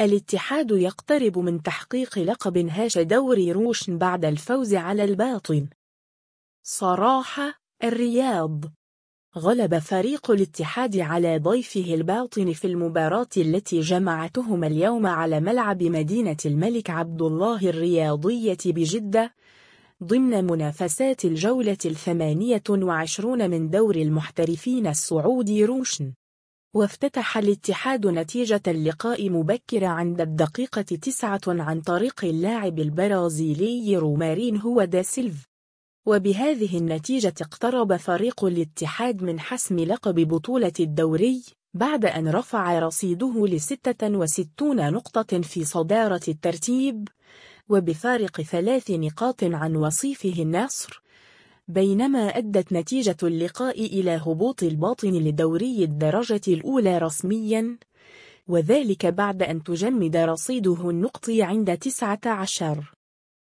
الاتحاد يقترب من تحقيق لقب هاش دوري روشن بعد الفوز على الباطن. صراحة الرياض. غلب فريق الاتحاد على ضيفه الباطن في المباراة التي جمعتهم اليوم على ملعب مدينة الملك عبد الله الرياضية بجدة ضمن منافسات الجولة الثمانية وعشرون من دور المحترفين السعودي روشن وافتتح الاتحاد نتيجة اللقاء مبكرة عند الدقيقة تسعة عن طريق اللاعب البرازيلي رومارين هو دا سيلف وبهذه النتيجة اقترب فريق الاتحاد من حسم لقب بطولة الدوري بعد أن رفع رصيده لستة وستون نقطة في صدارة الترتيب وبفارق ثلاث نقاط عن وصيفه النصر بينما أدت نتيجة اللقاء إلى هبوط الباطن لدوري الدرجة الأولى رسمياً وذلك بعد أن تجمد رصيده النقطي عند 19